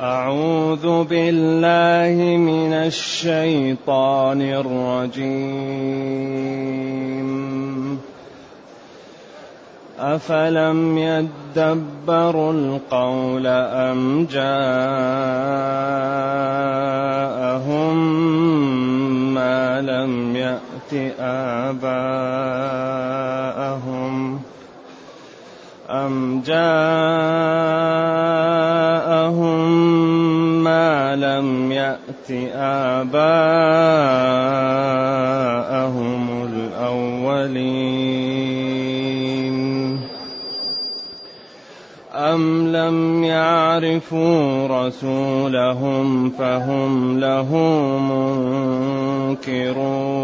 أعوذ بالله من الشيطان الرجيم. أفلم يدبروا القول أم جاءهم ما لم يأت آباءهم أم جاءهم لم يأت آباءهم الأولين. أم لم يعرفوا رسولهم فهم له منكرون.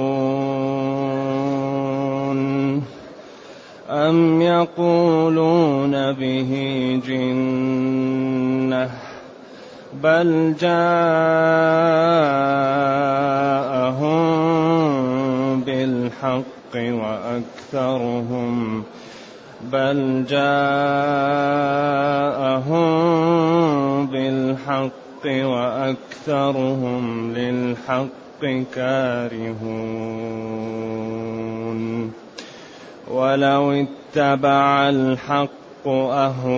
أم يقولون به جنة؟ بل جاءهم بالحق وأكثرهم بل جاءهم بالحق وأكثرهم للحق كارهون ولو اتبع الحق أهواءهم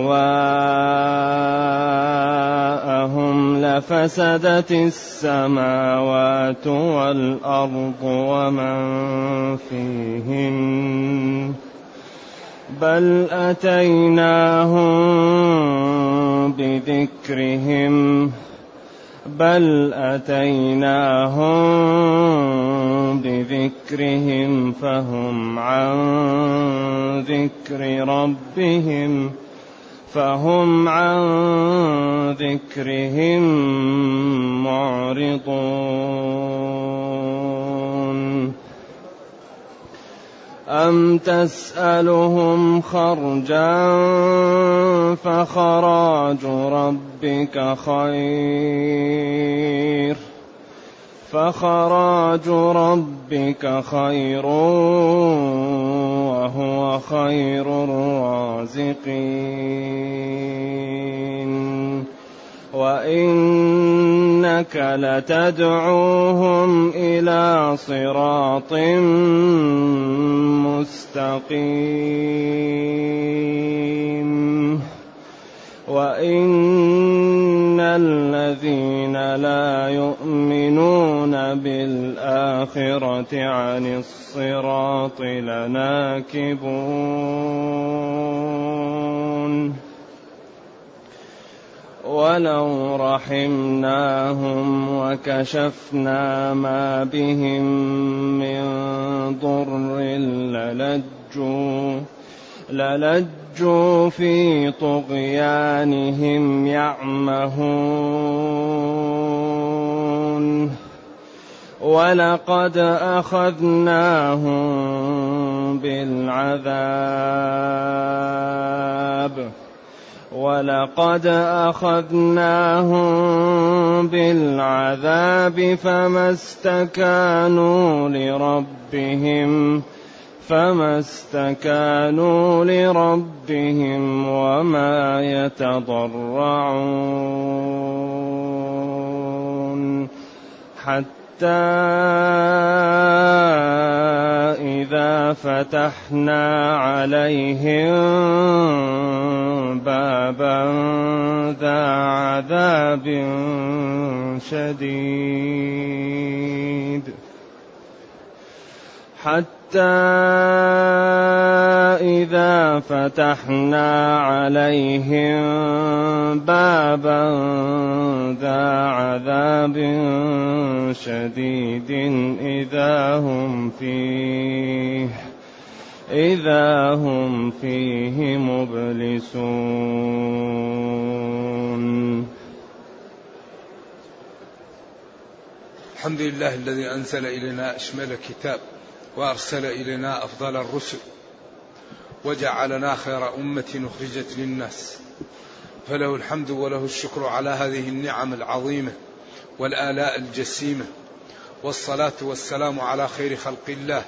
لفسدت السماوات والأرض ومن فيهن بل أتيناهم بذكرهم بل اتيناهم بذكرهم فهم عن ذكر ربهم فهم عن ذكرهم معرضون أم تسألهم خرجا فخراج ربك خير فخراج ربك خير وهو خير الرازقين وإنك لتدعوهم إلى صراط مستقيم. وإن الذين لا يؤمنون بالآخرة عن الصراط لناكبون. ولو رحمناهم وكشفنا ما بهم من ضر للجوا للجوا في طغيانهم يعمهون. ولقد أخذناهم بالعذاب. ولقد أخذناهم بالعذاب فما استكانوا لربهم فما استكانوا لربهم وما يتضرعون. حتى إذا فتحنا عليهم بابا ذا عذاب شديد. حتى إذا فتحنا عليهم بابا ذا عذاب شديد إذا هم فيه إذا هم فيه مبلسون. الحمد لله الذي أنزل إلينا أشمل كتاب. وأرسل إلينا أفضل الرسل وجعلنا خير أمة أخرجت للناس. فله الحمد وله الشكر على هذه النعم العظيمة والآلاء الجسيمة والصلاة والسلام على خير خلق الله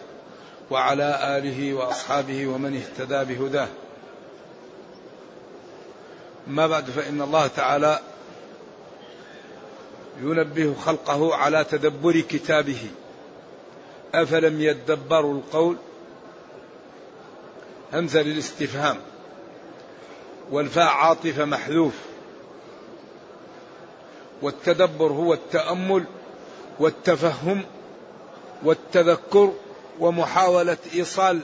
وعلى آله وأصحابه ومن اهتدى بهداه. ما بعد فإن الله تعالى ينبه خلقه على تدبر كتابه. أفلم يدبروا القول؟ همزة للاستفهام. والفاء عاطفة محذوف. والتدبر هو التأمل والتفهم والتذكر ومحاولة إيصال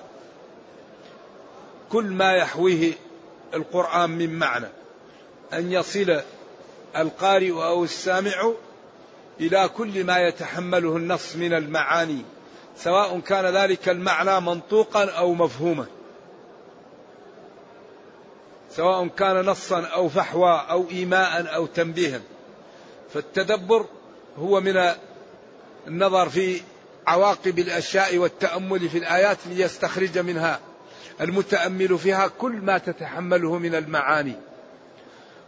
كل ما يحويه القرآن من معنى. أن يصل القارئ أو السامع إلى كل ما يتحمله النص من المعاني سواء كان ذلك المعنى منطوقا أو مفهوما. سواء كان نصا أو فحوى أو إيماء أو تنبيها. فالتدبر هو من النظر في عواقب الأشياء والتأمل في الآيات ليستخرج منها المتأمل فيها كل ما تتحمله من المعاني.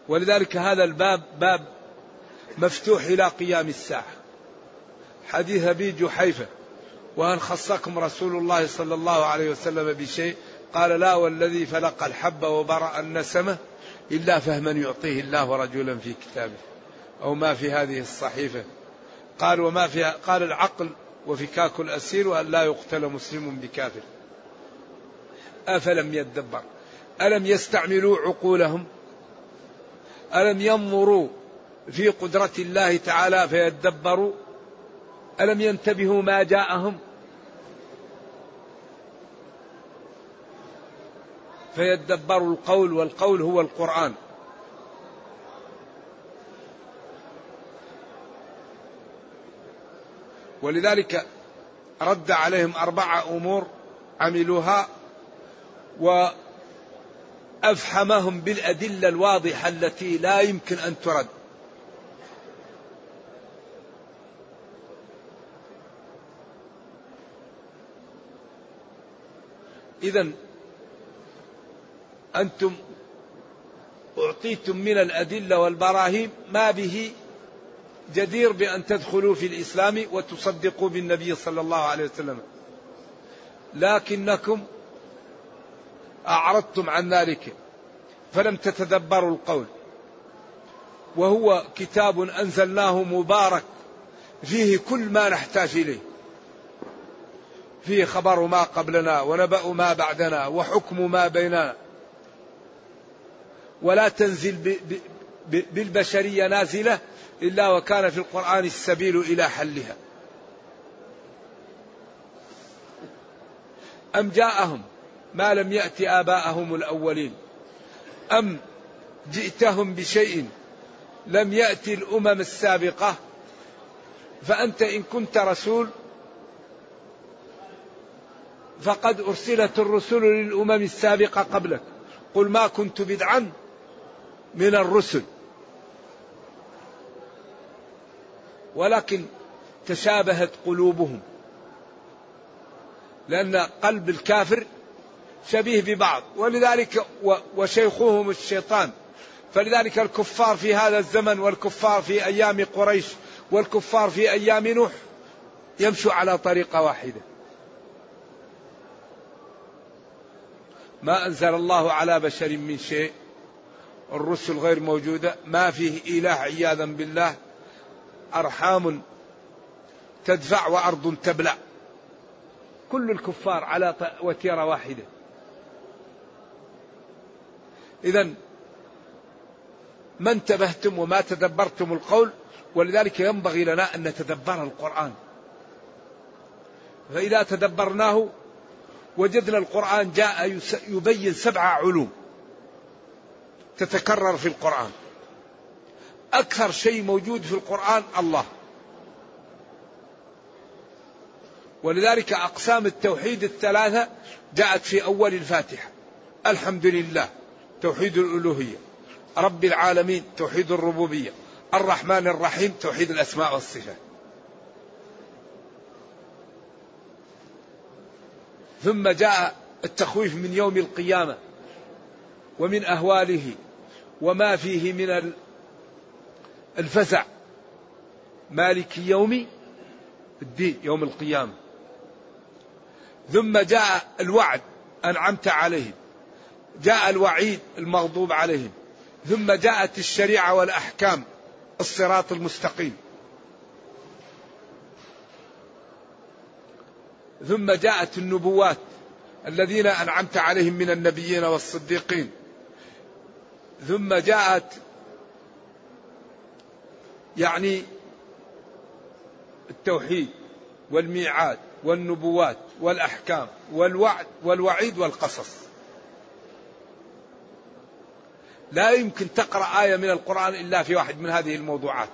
ولذلك هذا الباب باب مفتوح إلى قيام الساعة. حديث أبي جحيفة. وهل خصكم رسول الله صلى الله عليه وسلم بشيء؟ قال لا والذي فلق الحب وبرأ النسمة إلا فهما يعطيه الله رجلا في كتابه. أو ما في هذه الصحيفة. قال وما فيها قال العقل وفكاك الأسير وأن لا يقتل مسلم بكافر. أفلم يدبر. ألم يستعملوا عقولهم؟ ألم ينظروا في قدرة الله تعالى فيدبروا؟ ألم ينتبهوا ما جاءهم؟ فيدبروا القول والقول هو القرآن. ولذلك رد عليهم أربعة أمور عملوها وأفحمهم بالأدلة الواضحة التي لا يمكن أن ترد. إذا أنتم أعطيتم من الأدلة والبراهين ما به جدير بأن تدخلوا في الإسلام وتصدقوا بالنبي صلى الله عليه وسلم. لكنكم أعرضتم عن ذلك فلم تتدبروا القول. وهو كتاب أنزلناه مبارك فيه كل ما نحتاج إليه. فيه خبر ما قبلنا ونبأ ما بعدنا وحكم ما بيننا. ولا تنزل بالبشرية نازلة إلا وكان في القرآن السبيل إلى حلها. أم جاءهم؟ ما لم يأت آباءهم الأولين. أم جئتهم بشيء لم يأتي الأمم السابقة؟ فأنت إن كنت رسول فقد أرسلت الرسل للأمم السابقة قبلك. قل ما كنت بدعا من الرسل. ولكن تشابهت قلوبهم. لأن قلب الكافر شبيه ببعض. ولذلك وشيخهم الشيطان. فلذلك الكفار في هذا الزمن والكفار في أيام قريش والكفار في أيام نوح يمشوا على طريقة واحدة. ما أنزل الله على بشر من شيء الرسل غير موجودة ما فيه إله عياذا بالله أرحام تدفع وأرض تبلع. كل الكفار على وتيرة واحدة. إذا ما انتبهتم وما تدبرتم القول ولذلك ينبغي لنا أن نتدبر القرآن. فإذا تدبرناه وجدنا القرآن جاء يبين سبع علوم. تتكرر في القرآن. أكثر شيء موجود في القرآن الله. ولذلك أقسام التوحيد الثلاثة جاءت في أول الفاتحة. الحمد لله توحيد الألوهية. رب العالمين توحيد الربوبية. الرحمن الرحيم توحيد الأسماء والصفات. ثم جاء التخويف من يوم القيامة ومن أهواله وما فيه من الفزع. مالك يوم الدين يوم القيامة. ثم جاء الوعد أنعمت عليهم. جاء الوعيد المغضوب عليهم. ثم جاءت الشريعة والأحكام الصراط المستقيم. ثم جاءت النبوات الذين أنعمت عليهم من النبيين والصديقين. ثم جاءت يعني التوحيد والميعاد والنبوات والأحكام والوعد والوعيد والقصص. لا يمكن تقرأ آية من القرآن إلا في واحد من هذه الموضوعات.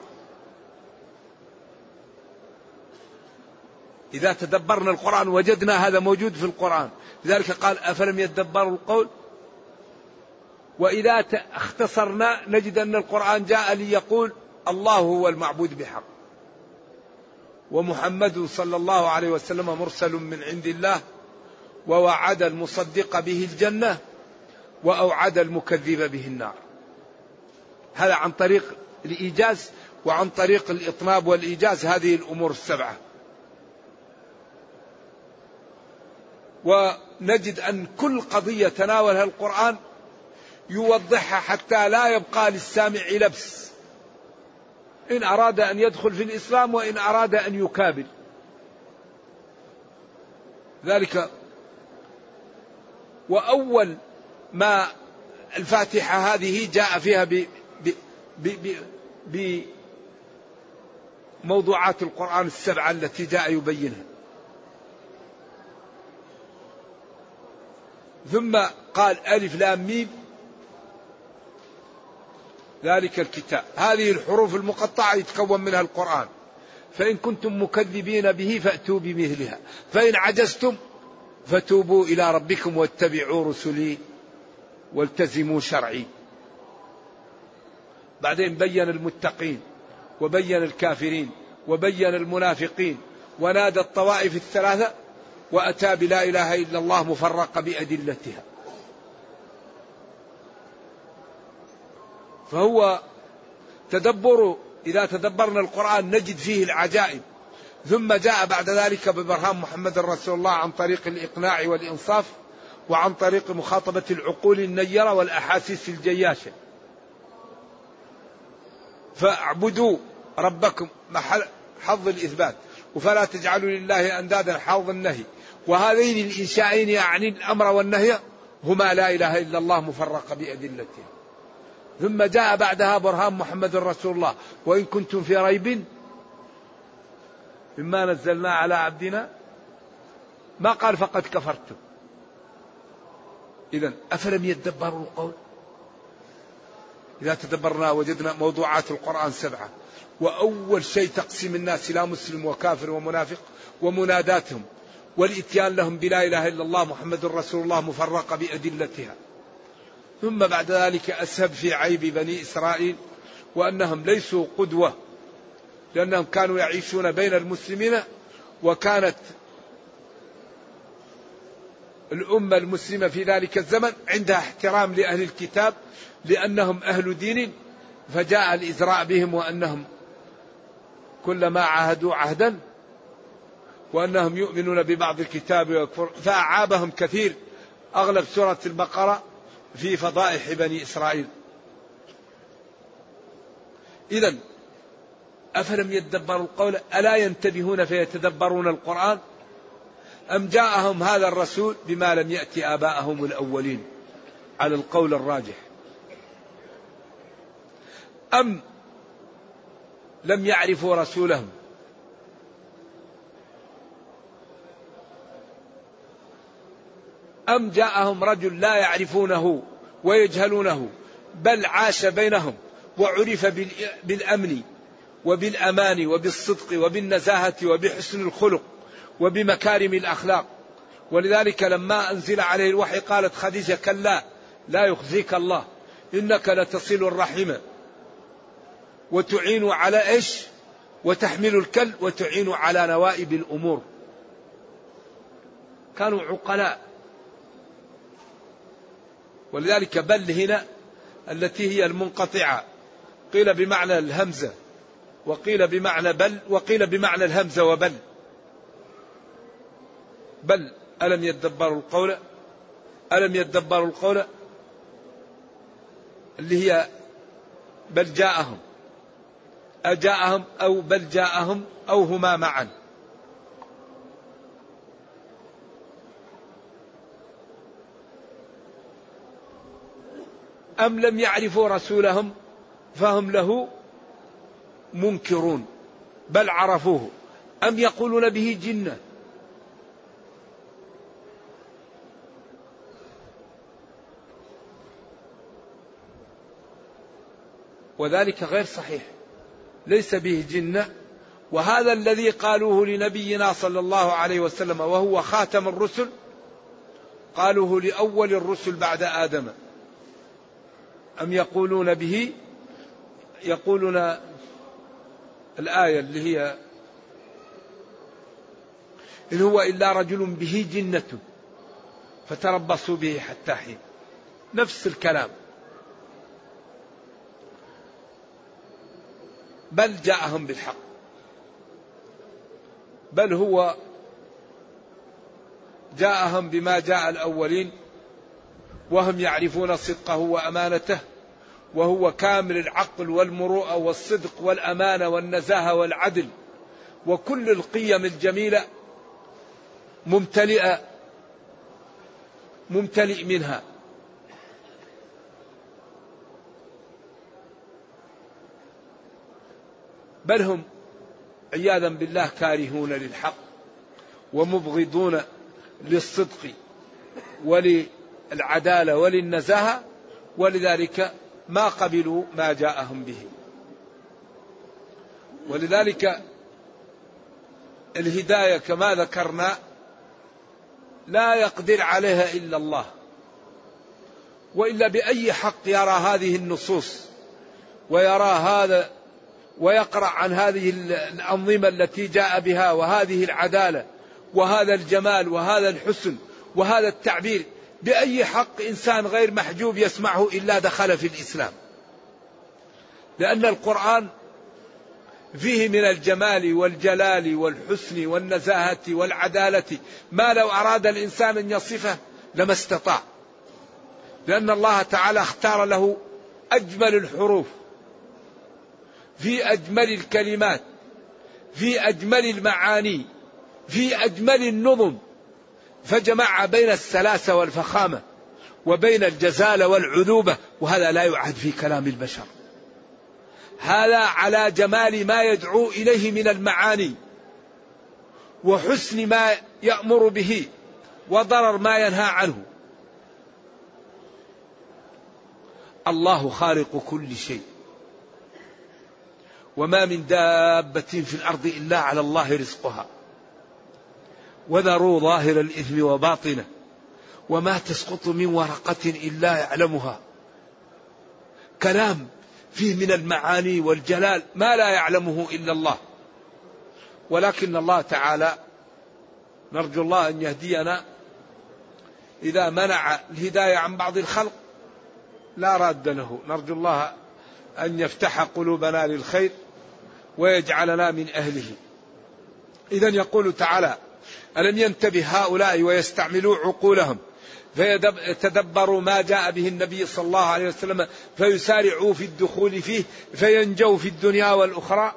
إذا تدبرنا القرآن وجدنا هذا موجود في القرآن. لذلك قال أفلم يدبروا القول؟ وإذا اختصرنا نجد أن القرآن جاء ليقول الله هو المعبود بحق. ومحمد صلى الله عليه وسلم مرسل من عند الله ووعد المصدق به الجنة وأوعد المكذب به النار. هذا عن طريق الإيجاز وعن طريق الإطناب والإيجاز هذه الأمور السبعة. ونجد أن كل قضية تناولها القرآن يوضحها حتى لا يبقى للسامع لبس. إن أراد أن يدخل في الإسلام وإن أراد أن يكابر. ذلك وأول ما الفاتحة هذه جاء فيها ب بموضوعات القرآن السبعة التي جاء يبينها. ثم قال ألف لام ميم. ذلك الكتاب. هذه الحروف المقطعة يتكون منها القرآن. فإن كنتم مكذبين به فأتوا بمثلها. فإن عجزتم فتوبوا إلى ربكم واتبعوا رسلي والتزموا شرعي. بعدين بين المتقين وبين الكافرين وبين المنافقين. ونادى الطوائف الثلاثة وأتى بلا إله إلا الله مفرقة بأدلتها. فهو تدبر إذا تدبرنا القرآن نجد فيه العجائب. ثم جاء بعد ذلك ببرهان محمد رسول الله عن طريق الإقناع والإنصاف وعن طريق مخاطبة العقول النيرة والأحاسيس الجياشة. فاعبدوا ربكم حظ الإثبات. وفلا تجعلوا لله أندادا حظ النهي. وهذين الإنشائين يعني الأمر والنهي هما لا إله إلا الله مفرقة بأدلتها ثم جاء بعدها برهان محمد رسول الله. وإن كنتم في ريب مما نزلنا على عبدنا ما قال فقد كفرتم. إذا أفلم يدبروا القول؟ إذا تدبرنا وجدنا موضوعات القرآن سبعة. وأول شيء تقسيم الناس إلى مسلم وكافر ومنافق ومناداتهم والإتيان لهم بلا إله إلا الله محمد رسول الله مفرقة بأدلتها. ثم بعد ذلك أسهب في عيب بني إسرائيل وأنهم ليسوا قدوة لأنهم كانوا يعيشون بين المسلمين وكانت الأمة المسلمة في ذلك الزمن عندها احترام لأهل الكتاب لأنهم أهل دين فجاء الإزراء بهم وأنهم كلما عاهدوا عهدا وأنهم يؤمنون ببعض الكتاب ويكفر فأعابهم كثير. أغلب سورة البقرة في فضائح بني إسرائيل. إذا أفلم يدبروا القول ألا ينتبهون فيتدبرون القرآن؟ أم جاءهم هذا الرسول بما لم يأتي آباءهم الأولين على القول الراجح؟ أم لم يعرفوا رسولهم؟ أم جاءهم رجل لا يعرفونه ويجهلونه بل عاش بينهم وعرف بالأمن وبالأمان وبالصدق وبالنزاهة وبحسن الخلق وبمكارم الأخلاق. ولذلك لما أنزل عليه الوحي قالت خديجة كلا لا يخزيك الله إنك لتصل الرحم. وتعين على إيش؟ وتحمل الكل وتعين على نوائب الأمور. كانوا عقلاء. ولذلك بل هنا التي هي المنقطعة. قيل بمعنى الهمزة وقيل بمعنى بل وقيل بمعنى الهمزة وبل. بل ألم يدبروا القول؟ ألم يدبروا القول؟ اللي هي بل جاءهم أجاءهم أو بل جاءهم أو هما معا. أم لم يعرفوا رسولهم فهم له منكرون بل عرفوه. أم يقولون به جنة. وذلك غير صحيح. ليس به جنة. وهذا الذي قالوه لنبينا صلى الله عليه وسلم وهو خاتم الرسل قالوه لأول الرسل بعد آدم. أم يقولون به؟ يقولون الآية اللي هي إن هو إلا رجل به جنة فتربصوا به حتى حين. نفس الكلام. بل جاءهم بالحق. بل هو جاءهم بما جاء الأولين. وهم يعرفون صدقه وأمانته وهو كامل العقل والمروءة والصدق والأمانة والنزاهة والعدل وكل القيم الجميلة ممتلئة ممتلئ منها. بل هم عياذا بالله كارهون للحق ومبغضون للصدق وللعدالة وللنزاهة ولذلك ما قبلوا ما جاءهم به. ولذلك الهداية كما ذكرنا لا يقدر عليها إلا الله. وإلا بأي حق يرى هذه النصوص ويرى هذا ويقرأ عن هذه الأنظمة التي جاء بها وهذه العدالة وهذا الجمال وهذا الحسن وهذا التعبير. بأي حق إنسان غير محجوب يسمعه إلا دخل في الإسلام. لأن القرآن فيه من الجمال والجلال والحسن والنزاهة والعدالة. ما لو أراد الإنسان أن يصفه لما استطاع. لأن الله تعالى اختار له أجمل الحروف. في أجمل الكلمات. في أجمل المعاني. في أجمل النظم. فجمع بين السلاسة والفخامة وبين الجزالة والعذوبة وهذا لا يعد في كلام البشر. هذا على جمال ما يدعو إليه من المعاني وحسن ما يأمر به وضرر ما ينهى عنه. الله خالق كل شيء. وما من دابة في الأرض إلا على الله رزقها. وذروا ظاهر الإثم وباطنه وما تسقط من ورقة إلا يعلمها. كلام فيه من المعاني والجلال ما لا يعلمه إلا الله. ولكن الله تعالى نرجو الله أن يهدينا إذا منع الهداية عن بعض الخلق لا راد له. نرجو الله أن يفتح قلوبنا للخير ويجعلنا من أهله. إذا يقول تعالى ألم ينتبه هؤلاء ويستعملوا عقولهم؟ فيتدبروا ما جاء به النبي صلى الله عليه وسلم فيسارعوا في الدخول فيه فينجوا في الدنيا والأخرى؟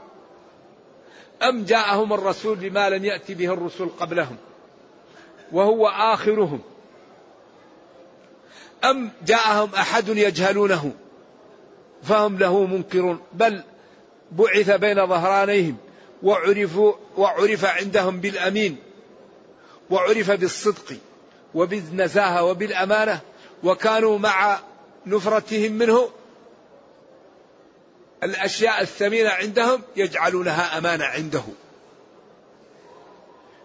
أم جاءهم الرسول بما لم يأتي به الرسل قبلهم؟ وهو آخرهم. أم جاءهم أحد يجهلونه؟ فهم له منكرون. بل بعث بين ظهرانيهم وعرفوا وعرف عندهم بالأمين. وعرف بالصدق وبالنزاهة وبالأمانة وكانوا مع نفرتهم منه الأشياء الثمينة عندهم يجعلونها أمانة عنده.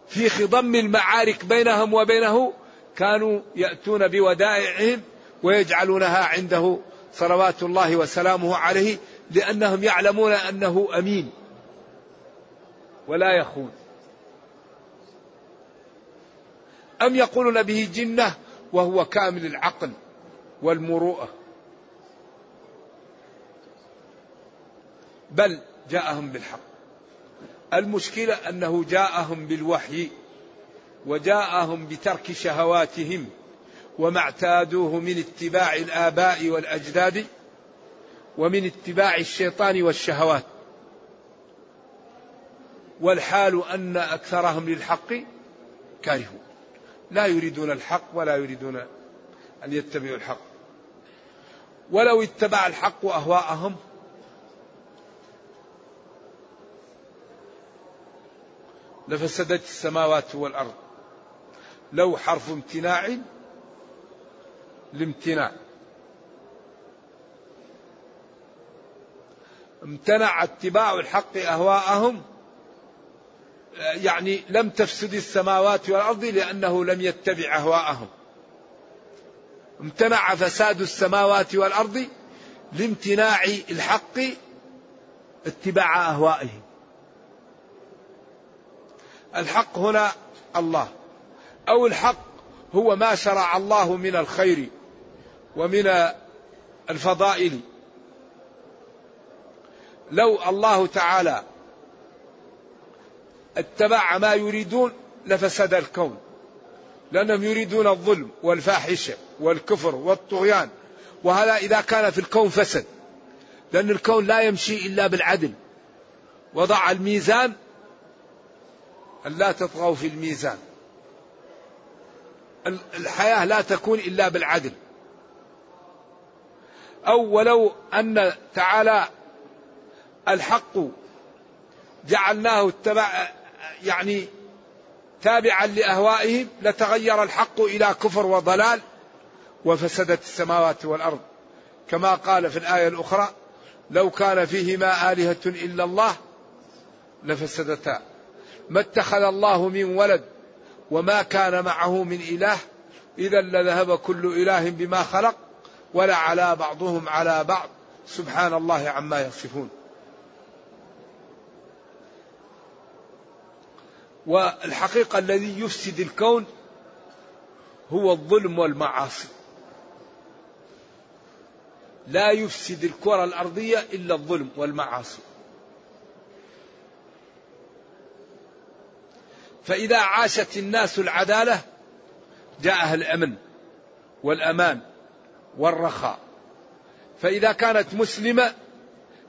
في خضم المعارك بينهم وبينه كانوا يأتون بودائعهم ويجعلونها عنده صلوات الله وسلامه عليه لأنهم يعلمون أنه أمين ولا يخون. أم يقولون به جنة وهو كامل العقل والمروءة. بل جاءهم بالحق. المشكلة أنه جاءهم بالوحي وجاءهم بترك شهواتهم وما اعتادوه من اتباع الآباء والأجداد ومن اتباع الشيطان والشهوات. والحال أن أكثرهم للحق كارهون. لا يريدون الحق ولا يريدون أن يتبعوا الحق. ولو اتبع الحق أهواءهم لفسدت السماوات والأرض. لو حرف امتناع لامتناع. امتنع اتباع الحق أهواءهم يعني لم تفسد السماوات والأرض لأنه لم يتبع أهواءهم. امتنع فساد السماوات والأرض لامتناع الحق اتباع اهوائهم الحق هنا الله. أو الحق هو ما شرع الله من الخير ومن الفضائل. لو الله تعالى اتبع ما يريدون لفسد الكون. لأنهم يريدون الظلم والفاحشة والكفر والطغيان. وهذا إذا كان في الكون فسد. لأن الكون لا يمشي إلا بالعدل. وضع الميزان أن لا تطغوا في الميزان. الحياة لا تكون إلا بالعدل. أو ولو أن تعالى الحق جعلناه اتبع يعني تابعا لاهوائهم لتغير الحق إلى كفر وضلال وفسدت السماوات والأرض. كما قال في الآية الأخرى لو كان فيهما آلهة إلا الله لفسدتا. ما اتخذ الله من ولد وما كان معه من إله إذا لذهب كل إله بما خلق ولا على بعضهم على بعض. سبحان الله عما يصفون. والحقيقة الذي يفسد الكون هو الظلم والمعاصي. لا يفسد الكرة الأرضية إلا الظلم والمعاصي. فإذا عاشت الناس العدالة جاءها الأمن والأمان والرخاء. فإذا كانت مسلمة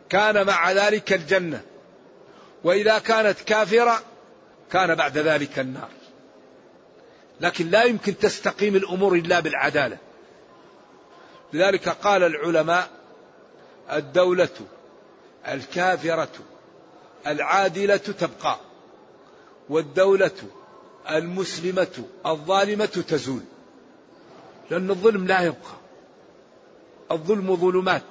كان مع ذلك الجنة. وإذا كانت كافرة كان بعد ذلك النار. لكن لا يمكن تستقيم الأمور إلا بالعدالة. لذلك قال العلماء الدولة الكافرة العادلة تبقى والدولة المسلمة الظالمة تزول لأن الظلم لا يبقى. الظلم ظلمات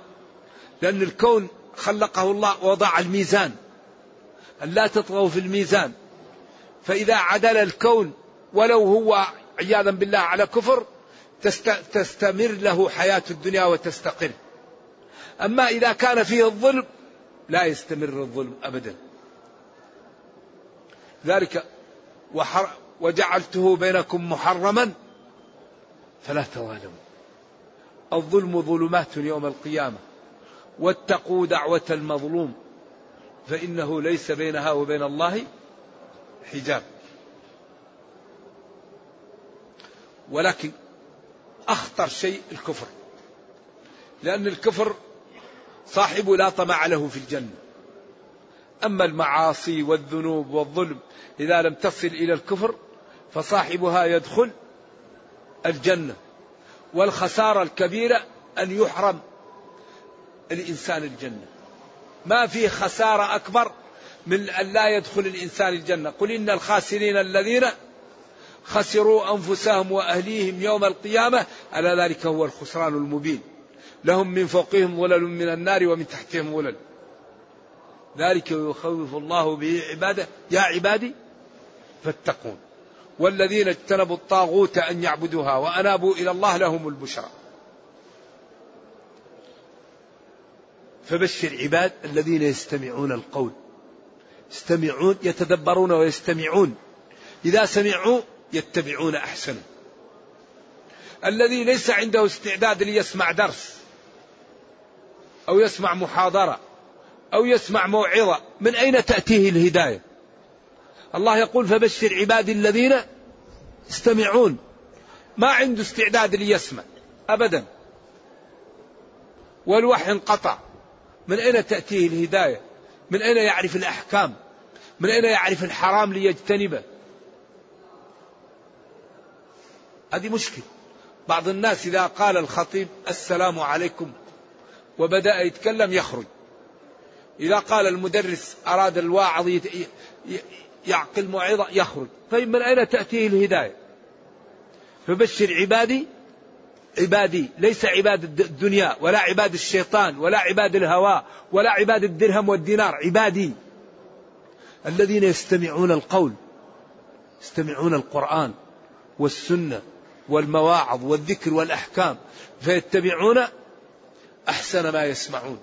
لأن الكون خلقه الله وضع الميزان. أن لا تطغوا في الميزان. فإذا عدل الكون ولو هو عياذا بالله على كفر تستمر له حياة الدنيا وتستقر أما إذا كان فيه الظلم لا يستمر الظلم أبدا. ذلك وحر وجعلته بينكم محرما فلا تظالموا. الظلم ظلمات يوم القيامة. واتقوا دعوة المظلوم فإنه ليس بينها وبين الله حجاب. ولكن أخطر شيء الكفر. لأن الكفر صاحبه لا طمع له في الجنة. أما المعاصي والذنوب والظلم إذا لم تصل إلى الكفر فصاحبها يدخل الجنة. والخسارة الكبيرة أن يحرم الإنسان الجنة. ما في خسارة أكبر من أن لا يدخل الإنسان الجنة. قل إن الخاسرين الذين خسروا أنفسهم وأهليهم يوم القيامة ألا ذلك هو الخسران المبين. لهم من فوقهم ظلل من النار ومن تحتهم ظلل ذلك يخوف الله به عباده. يا عبادي فاتقون. والذين اجتنبوا الطاغوت أن يعبدوها وأنابوا إلى الله لهم البشرى. فبشر عباد الذين يستمعون القول. يستمعون يتدبرون ويستمعون. إذا سمعوا يتبعون أحسنه الذي ليس عنده استعداد ليسمع درس أو يسمع محاضرة أو يسمع موعظة من أين تأتيه الهداية؟ الله يقول فبشر عبادي الذين يستمعون. ما عنده استعداد ليسمع أبدا. والوحي انقطع. من أين تأتيه الهداية؟ من أين يعرف الأحكام؟ من أين يعرف الحرام ليجتنبه؟ هذه مشكلة. بعض الناس إذا قال الخطيب السلام عليكم وبدأ يتكلم يخرج. إذا قال المدرس أراد الواعظ يعقل موعظة يخرج. طيب من أين تأتيه الهداية؟ فبشر عبادي عبادي ليس عباد الدنيا ولا عباد الشيطان ولا عباد الهوى ولا عباد الدرهم والدينار عبادي. الذين يستمعون القول يستمعون القرآن والسنة والمواعظ والذكر والأحكام فيتبعون أحسن ما يسمعون.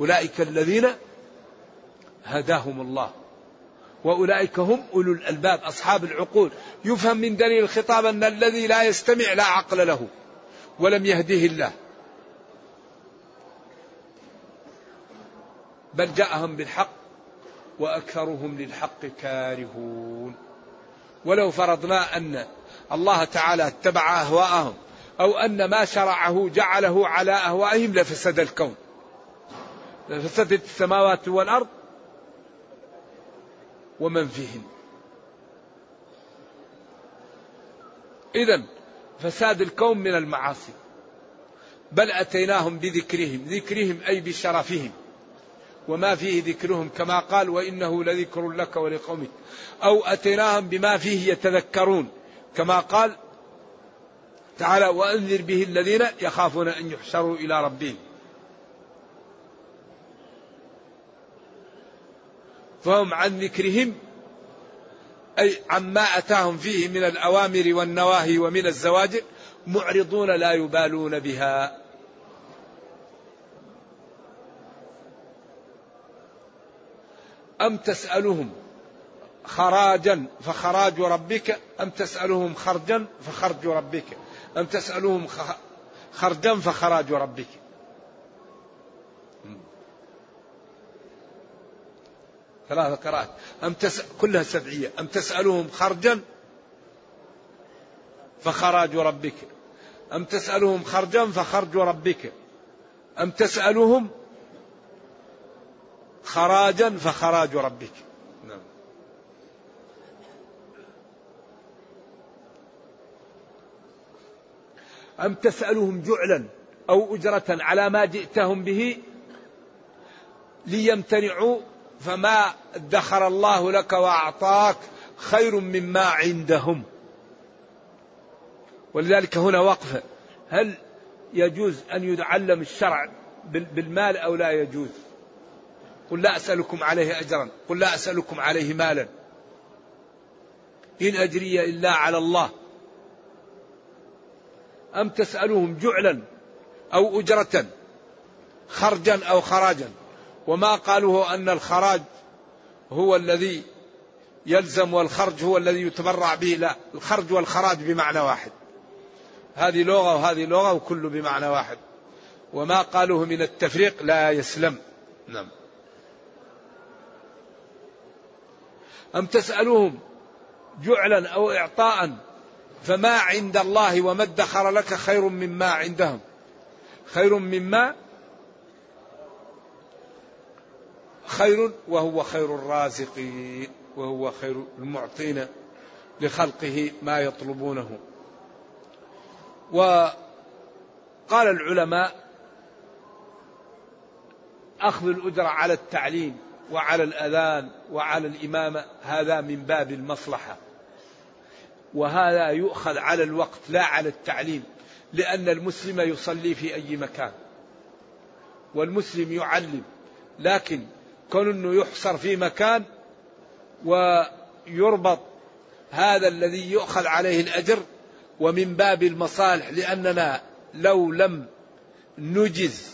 أولئك الذين هداهم الله. وأولئك هم أولو الألباب أصحاب العقول. يفهم من دليل الخطاب أن الذي لا يستمع لا عقل له ولم يهديه الله. بل جاءهم بالحق وأكثرهم للحق كارهون. ولو فرضنا أن الله تعالى اتبع أهواءهم أو أن ما شرعه جعله على أهوائهم لفسد الكون. لفسدت السماوات والأرض ومن فيهن. إذا فساد الكون من المعاصي. بل أتيناهم بذكرهم ذكرهم أي بشرفهم. وما فيه ذكرهم كما قال وإنه لذكر لك ولقومك. أو أتيناهم بما فيه يتذكرون كما قال تعالى وأنذر به الذين يخافون أن يحشروا إلى ربهم. فهم عن ذكرهم أي عما أتاهم فيه من الأوامر والنواهي ومن الزواجر معرضون لا يبالون بها. أم تسألهم خراجا فخراج ربك؟ أم تسألهم خرجا فخرج ربك؟ أم تسألهم خرجا فخراج ربك؟ ثلاث قراءات أم تس... كلها سبعية. أم تسألهم خرجا فخراج ربك. أم تسألهم خرجا فخرج ربك. أم تسألهم خراجا فخراج ربك. نعم. أم تسألهم جعلا أو أجرة على ما جئتهم به ليمتنعوا فما ادخر الله لك وأعطاك خير مما عندهم. ولذلك هنا وقفه هل يجوز أن يتعلم الشرع بالمال أو لا يجوز؟ قل لا أسألكم عليه اجرا. قل لا أسألكم عليه مالا. إن أجري إلا على الله. أم تسألهم جعلا أو أجرة خرجا أو خراجا؟ وما قالوا أن الخراج هو الذي يلزم والخرج هو الذي يتبرع به. لا الخرج والخراج بمعنى واحد. هذه لغة وهذه لغة وكل بمعنى واحد. وما قالوه من التفريق لا يسلم. نعم. أم تسألوهم جعلا أو إعطاء فما عند الله وما ادخر لك خير مما عندهم. خير مما خير وهو خير الرازقين وهو خير المعطين لخلقه ما يطلبونه. وقال العلماء أخذ الأجرة على التعليم وعلى الأذان وعلى الإمامة هذا من باب المصلحة. وهذا يؤخذ على الوقت لا على التعليم لأن المسلم يصلي في أي مكان والمسلم يعلم لكن كون إنه يحصر في مكان ويربط هذا الذي يؤخذ عليه الأجر ومن باب المصالح لأننا لو لم نجز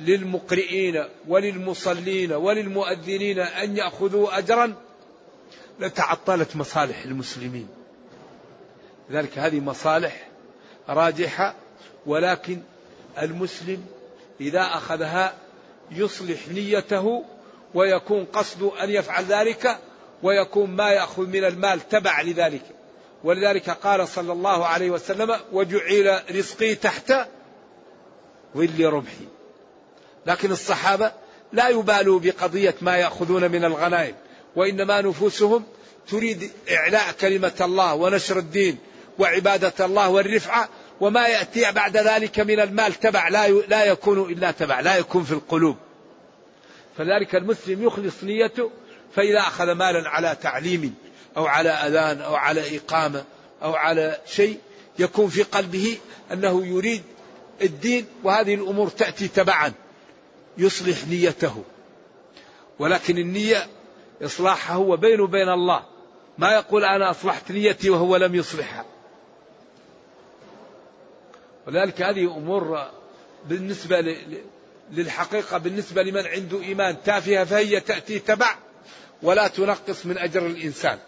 للمقرئين وللمصلين وللمؤذنين أن يأخذوا اجرا لتعطلت مصالح المسلمين. لذلك هذه مصالح راجحة ولكن المسلم إذا أخذها يصلح نيته ويكون قصده أن يفعل ذلك ويكون ما يأخذ من المال تبع لذلك. ولذلك قال صلى الله عليه وسلم وجعل رزقي تحت ظل رمحي. لكن الصحابة لا يبالوا بقضية ما يأخذون من الغنائم وإنما نفوسهم تريد إعلاء كلمة الله ونشر الدين وعبادة الله والرفعة وما يأتي بعد ذلك من المال تبع لا لا يكون إلا تبع لا يكون في القلوب. فذلك المسلم يخلص نيته فإذا أخذ مالا على تعليم أو على أذان أو على إقامة أو على شيء يكون في قلبه أنه يريد الدين وهذه الأمور تأتي تبعا يصلح نيته. ولكن النية إصلاحها هو بينه وبين الله. ما يقول أنا أصلحت نيتي وهو لم يصلحها. ولذلك هذه أمور بالنسبة للحقيقة بالنسبة لمن عنده إيمان تافهة فهي تأتي تبع ولا تنقص من أجر الإنسان.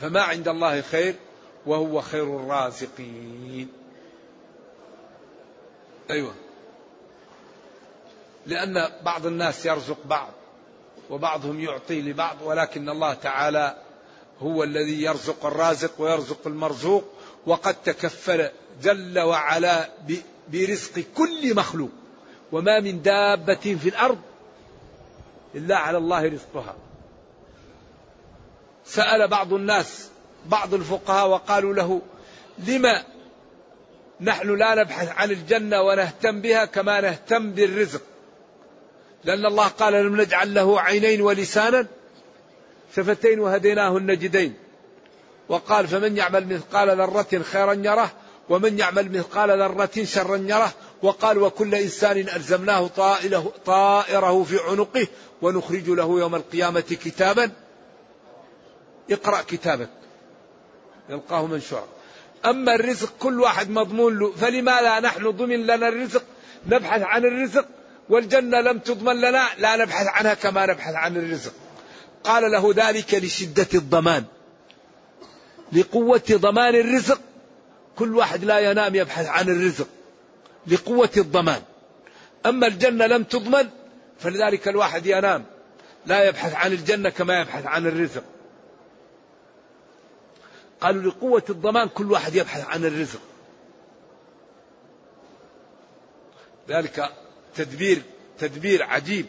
فما عند الله خير وهو خير الرازقين. أيوة. لأن بعض الناس يرزق بعض وبعضهم يعطي لبعض ولكن الله تعالى هو الذي يرزق الرازق ويرزق المرزوق وقد تكفل جل وعلا برزق كل مخلوق. وما من دابة في الأرض إلا على الله رزقها. سأل بعض الناس بعض الفقهاء وقالوا له لما نحن لا نبحث عن الجنة ونهتم بها كما نهتم بالرزق؟ لأن الله قال لم نجعل له عينين ولسانا شفتين وهديناه النجدين. وقال فمن يعمل مثقال ذرة خيرا يره ومن يعمل مثقال ذرة شرا يره وقال وكل إنسان ألزمناه طائره, طائره في عنقه ونخرج له يوم القيامة كتابا. اقرأ كتابك. يلقاه منشورا أما الرزق كل واحد مضمون له فلماذا نحن ضمن لنا الرزق؟ نبحث عن الرزق والجنة لم تضمن لنا لا نبحث عنها كما نبحث عن الرزق. قال له ذلك لشدة الضمان. لقوة ضمان الرزق كل واحد لا ينام يبحث عن الرزق لقوة الضمان. أما الجنة لم تضمن فلذلك الواحد ينام لا يبحث عن الجنة كما يبحث عن الرزق. قالوا لقوة الضمان كل واحد يبحث عن الرزق. ذلك تدبير تدبير عجيب.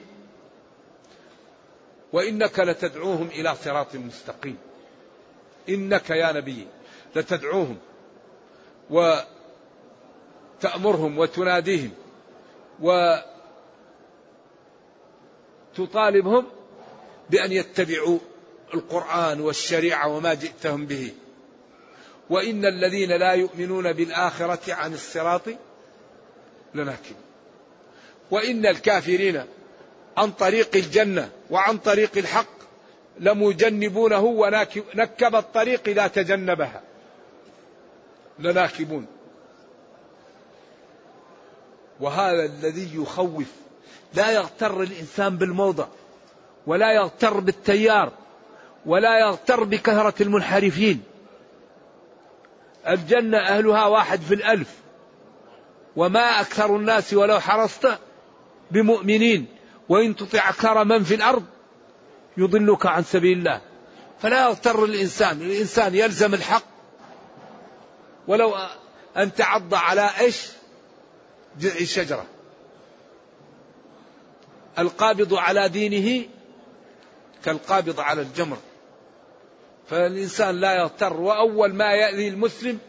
وإنك لتدعوهم إلى صراط مستقيم. إنك يا نبي لتدعوهم. وتأمرهم وتناديهم وتطالبهم بأن يتبعوا القرآن والشريعة وما جئتهم به. وإن الذين لا يؤمنون بالآخرة عن الصراط لناكب وإن الكافرين عن طريق الجنة وعن طريق الحق لمجنبونه ونكب الطريق إذا تجنبها. لناكبون وهذا الذي يخوف. لا يغتر الإنسان بالموضة ولا يغتر بالتيار ولا يغتر بكثرة المنحرفين. الجنة أهلها واحد في الألف. وما أكثر الناس ولو حرصت بمؤمنين وإن تطع أكثر من في الأرض يضلك عن سبيل الله. فلا يغتر الإنسان. الإنسان يلزم الحق ولو أن تعض على إيش؟ جذع الشجرة. القابض على دينه كالقابض على الجمر. فالإنسان لا يغتر وأول ما يأذي المسلم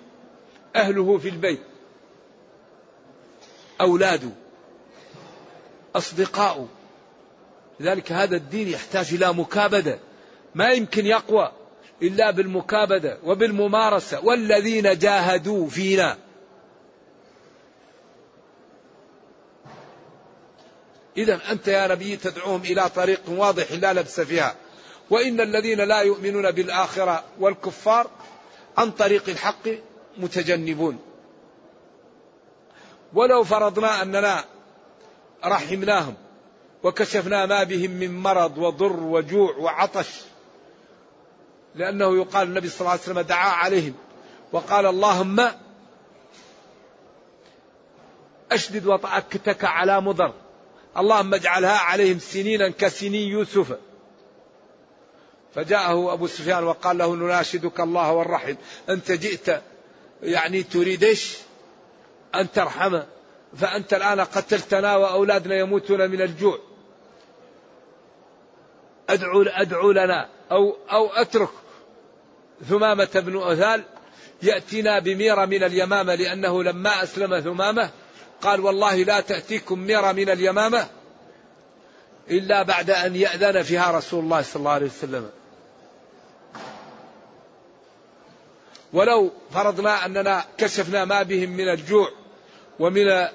أهله في البيت. أولاده. أصدقاؤه. لذلك هذا الدين يحتاج إلى مكابدة. ما يمكن يقوى. إلا بالمكابدة وبالممارسة والذين جاهدوا فينا. إذا أنت يا نبي تدعوهم إلى طريق واضح لا لبس فيها. وإن الذين لا يؤمنون بالآخرة والكفار عن طريق الحق متجنبون. ولو فرضنا أننا رحمناهم وكشفنا ما بهم من مرض وضر وجوع وعطش لأنه يقال النبي صلى الله عليه وسلم دعا عليهم. وقال اللهم أشدد وطأكتك على مضر. اللهم اجعلها عليهم سنينا كسنين يوسف. فجاءه أبو سفيان وقال له نناشدك الله والرحم. أنت جئت يعني تريد إيش؟ أن ترحم. فأنت الآن قتلتنا وأولادنا يموتون من الجوع. أدعو أدعو لنا. أو أو أترك ثمامة بن أثال يأتينا بميرة من اليمامة لأنه لما أسلم ثمامة قال والله لا تأتيكم ميرة من اليمامة إلا بعد أن يأذن فيها رسول الله صلى الله عليه وسلم. ولو فرضنا أننا كشفنا ما بهم من الجوع ومن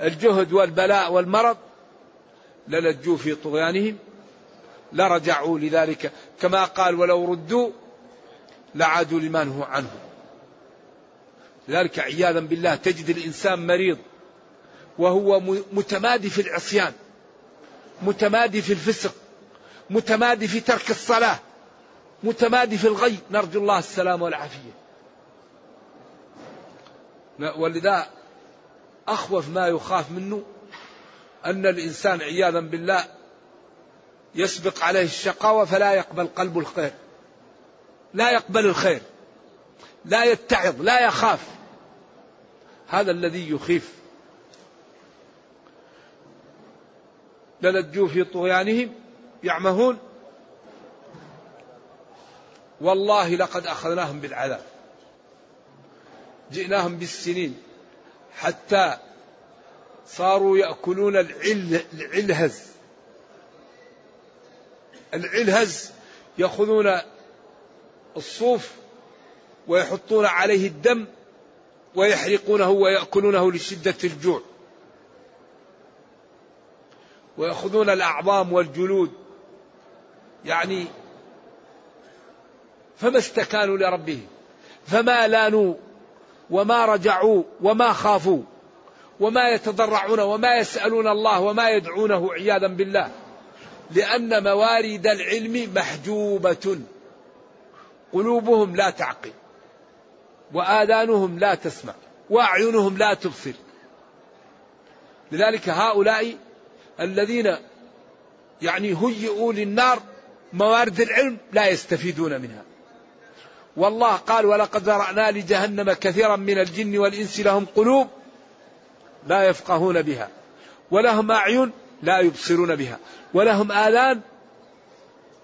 الجهد والبلاء والمرض للجوا في طغيانهم لرجعوا لذلك. كما قال ولو ردوا لعادوا لما نهوا عنه. لذلك عياذا بالله تجد الإنسان مريض وهو متمادي في العصيان متمادي في الفسق متمادي في ترك الصلاة متمادي في الغي. نرجو الله السلام والعافية. ولذا أخوف ما يخاف منه أن الإنسان عياذا بالله يسبق عليه الشقاوة فلا يقبل قلب الخير. لا يقبل الخير. لا يتعظ لا يخاف. هذا الذي يخيف. للجوا في طغيانهم يعمهون. والله لقد أخذناهم بالعذاب. جئناهم بالسنين. حتى صاروا يأكلون العلهز. العلهز يأخذون الصوف ويحطون عليه الدم ويحرقونه ويأكلونه لشدة الجوع. ويأخذون الأعظام والجلود. يعني فما استكانوا لربهم؟ فما لانوا؟ وما رجعوا؟ وما خافوا؟ وما يتضرعون؟ وما يسألون الله؟ وما يدعونه عياذا بالله؟ لأن موارد العلم محجوبة. قلوبهم لا تعقل وآذانهم لا تسمع وأعينهم لا تبصر. لذلك هؤلاء الذين يعني هيئوا للنار موارد العلم لا يستفيدون منها. والله قال ولقد ذرأنا لجهنم كثيرا من الجن والإنس لهم قلوب لا يفقهون بها ولهم أعين لا يبصرون بها ولهم آذان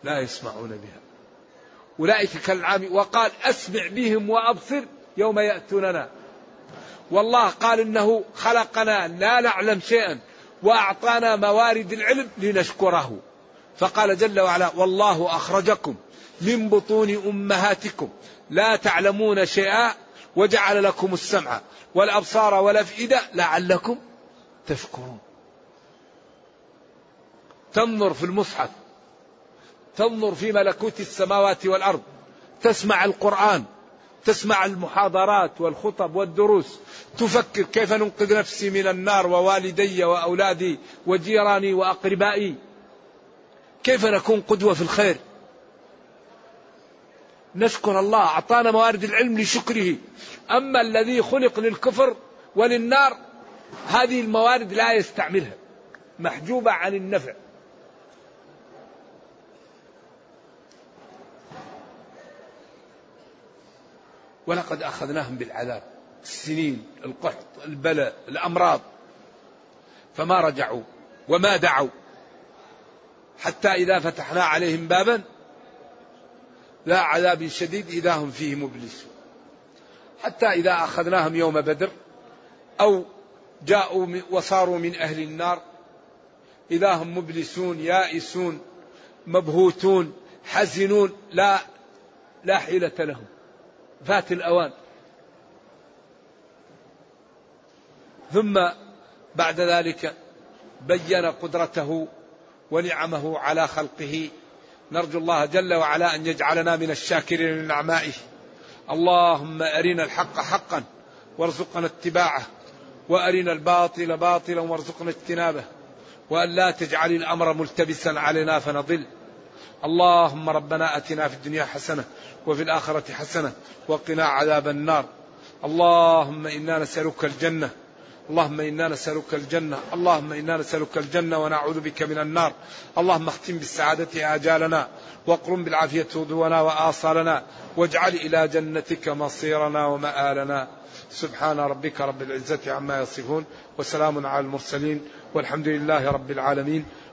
لا يسمعون بها. أولئك كالعام وقال أسمع بهم وأبصر يوم يأتوننا. والله قال إنه خلقنا لا نعلم شيئا وأعطانا موارد العلم لنشكره. فقال جل وعلا والله أخرجكم من بطون أمهاتكم لا تعلمون شيئا وجعل لكم السمع والأبصار والأفئدة لعلكم تشكرون. تنظر في المصحف تنظر في ملكوت السماوات والأرض تسمع القرآن تسمع المحاضرات والخطب والدروس تفكر كيف ننقذ نفسي من النار ووالدي وأولادي وجيراني وأقربائي. كيف نكون قدوة في الخير؟ نشكر الله أعطانا موارد العلم لشكره. أما الذي خلق للكفر وللنار هذه الموارد لا يستعملها محجوبة عن النفع. ولقد أخذناهم بالعذاب السنين القحط البلاء الأمراض. فما رجعوا وما دعوا. حتى إذا فتحنا عليهم بابا لا عذاب شديد إذا هم فيه مبلسون. حتى إذا أخذناهم يوم بدر أو جاءوا وصاروا من أهل النار إذا هم مبلسون يائسون مبهوتون حزنون لا لا حيلة لهم. فات الأوان. ثم بعد ذلك بين قدرته ونعمه على خلقه. نرجو الله جل وعلا أن يجعلنا من الشاكرين لنعمائه. اللهم أرنا الحق حقا وارزقنا اتباعه وأرنا الباطل باطلا وارزقنا اجتنابه وأن لا تجعل الأمر ملتبسا علينا فنضل. اللهم ربنا آتنا في الدنيا حسنة وفي الآخرة حسنة وقنا عذاب النار. اللهم إنا نسألك الجنة. اللهم إنا نسألك الجنة، اللهم إنا نسألك الجنة ونعوذ بك من النار، اللهم اختم بالسعادة آجالنا، واقرم بالعافية غدونا وآصالنا، واجعل إلى جنتك مصيرنا ومآلنا. سبحان ربك رب العزة عما يصفون، وسلام على المرسلين، والحمد لله رب العالمين،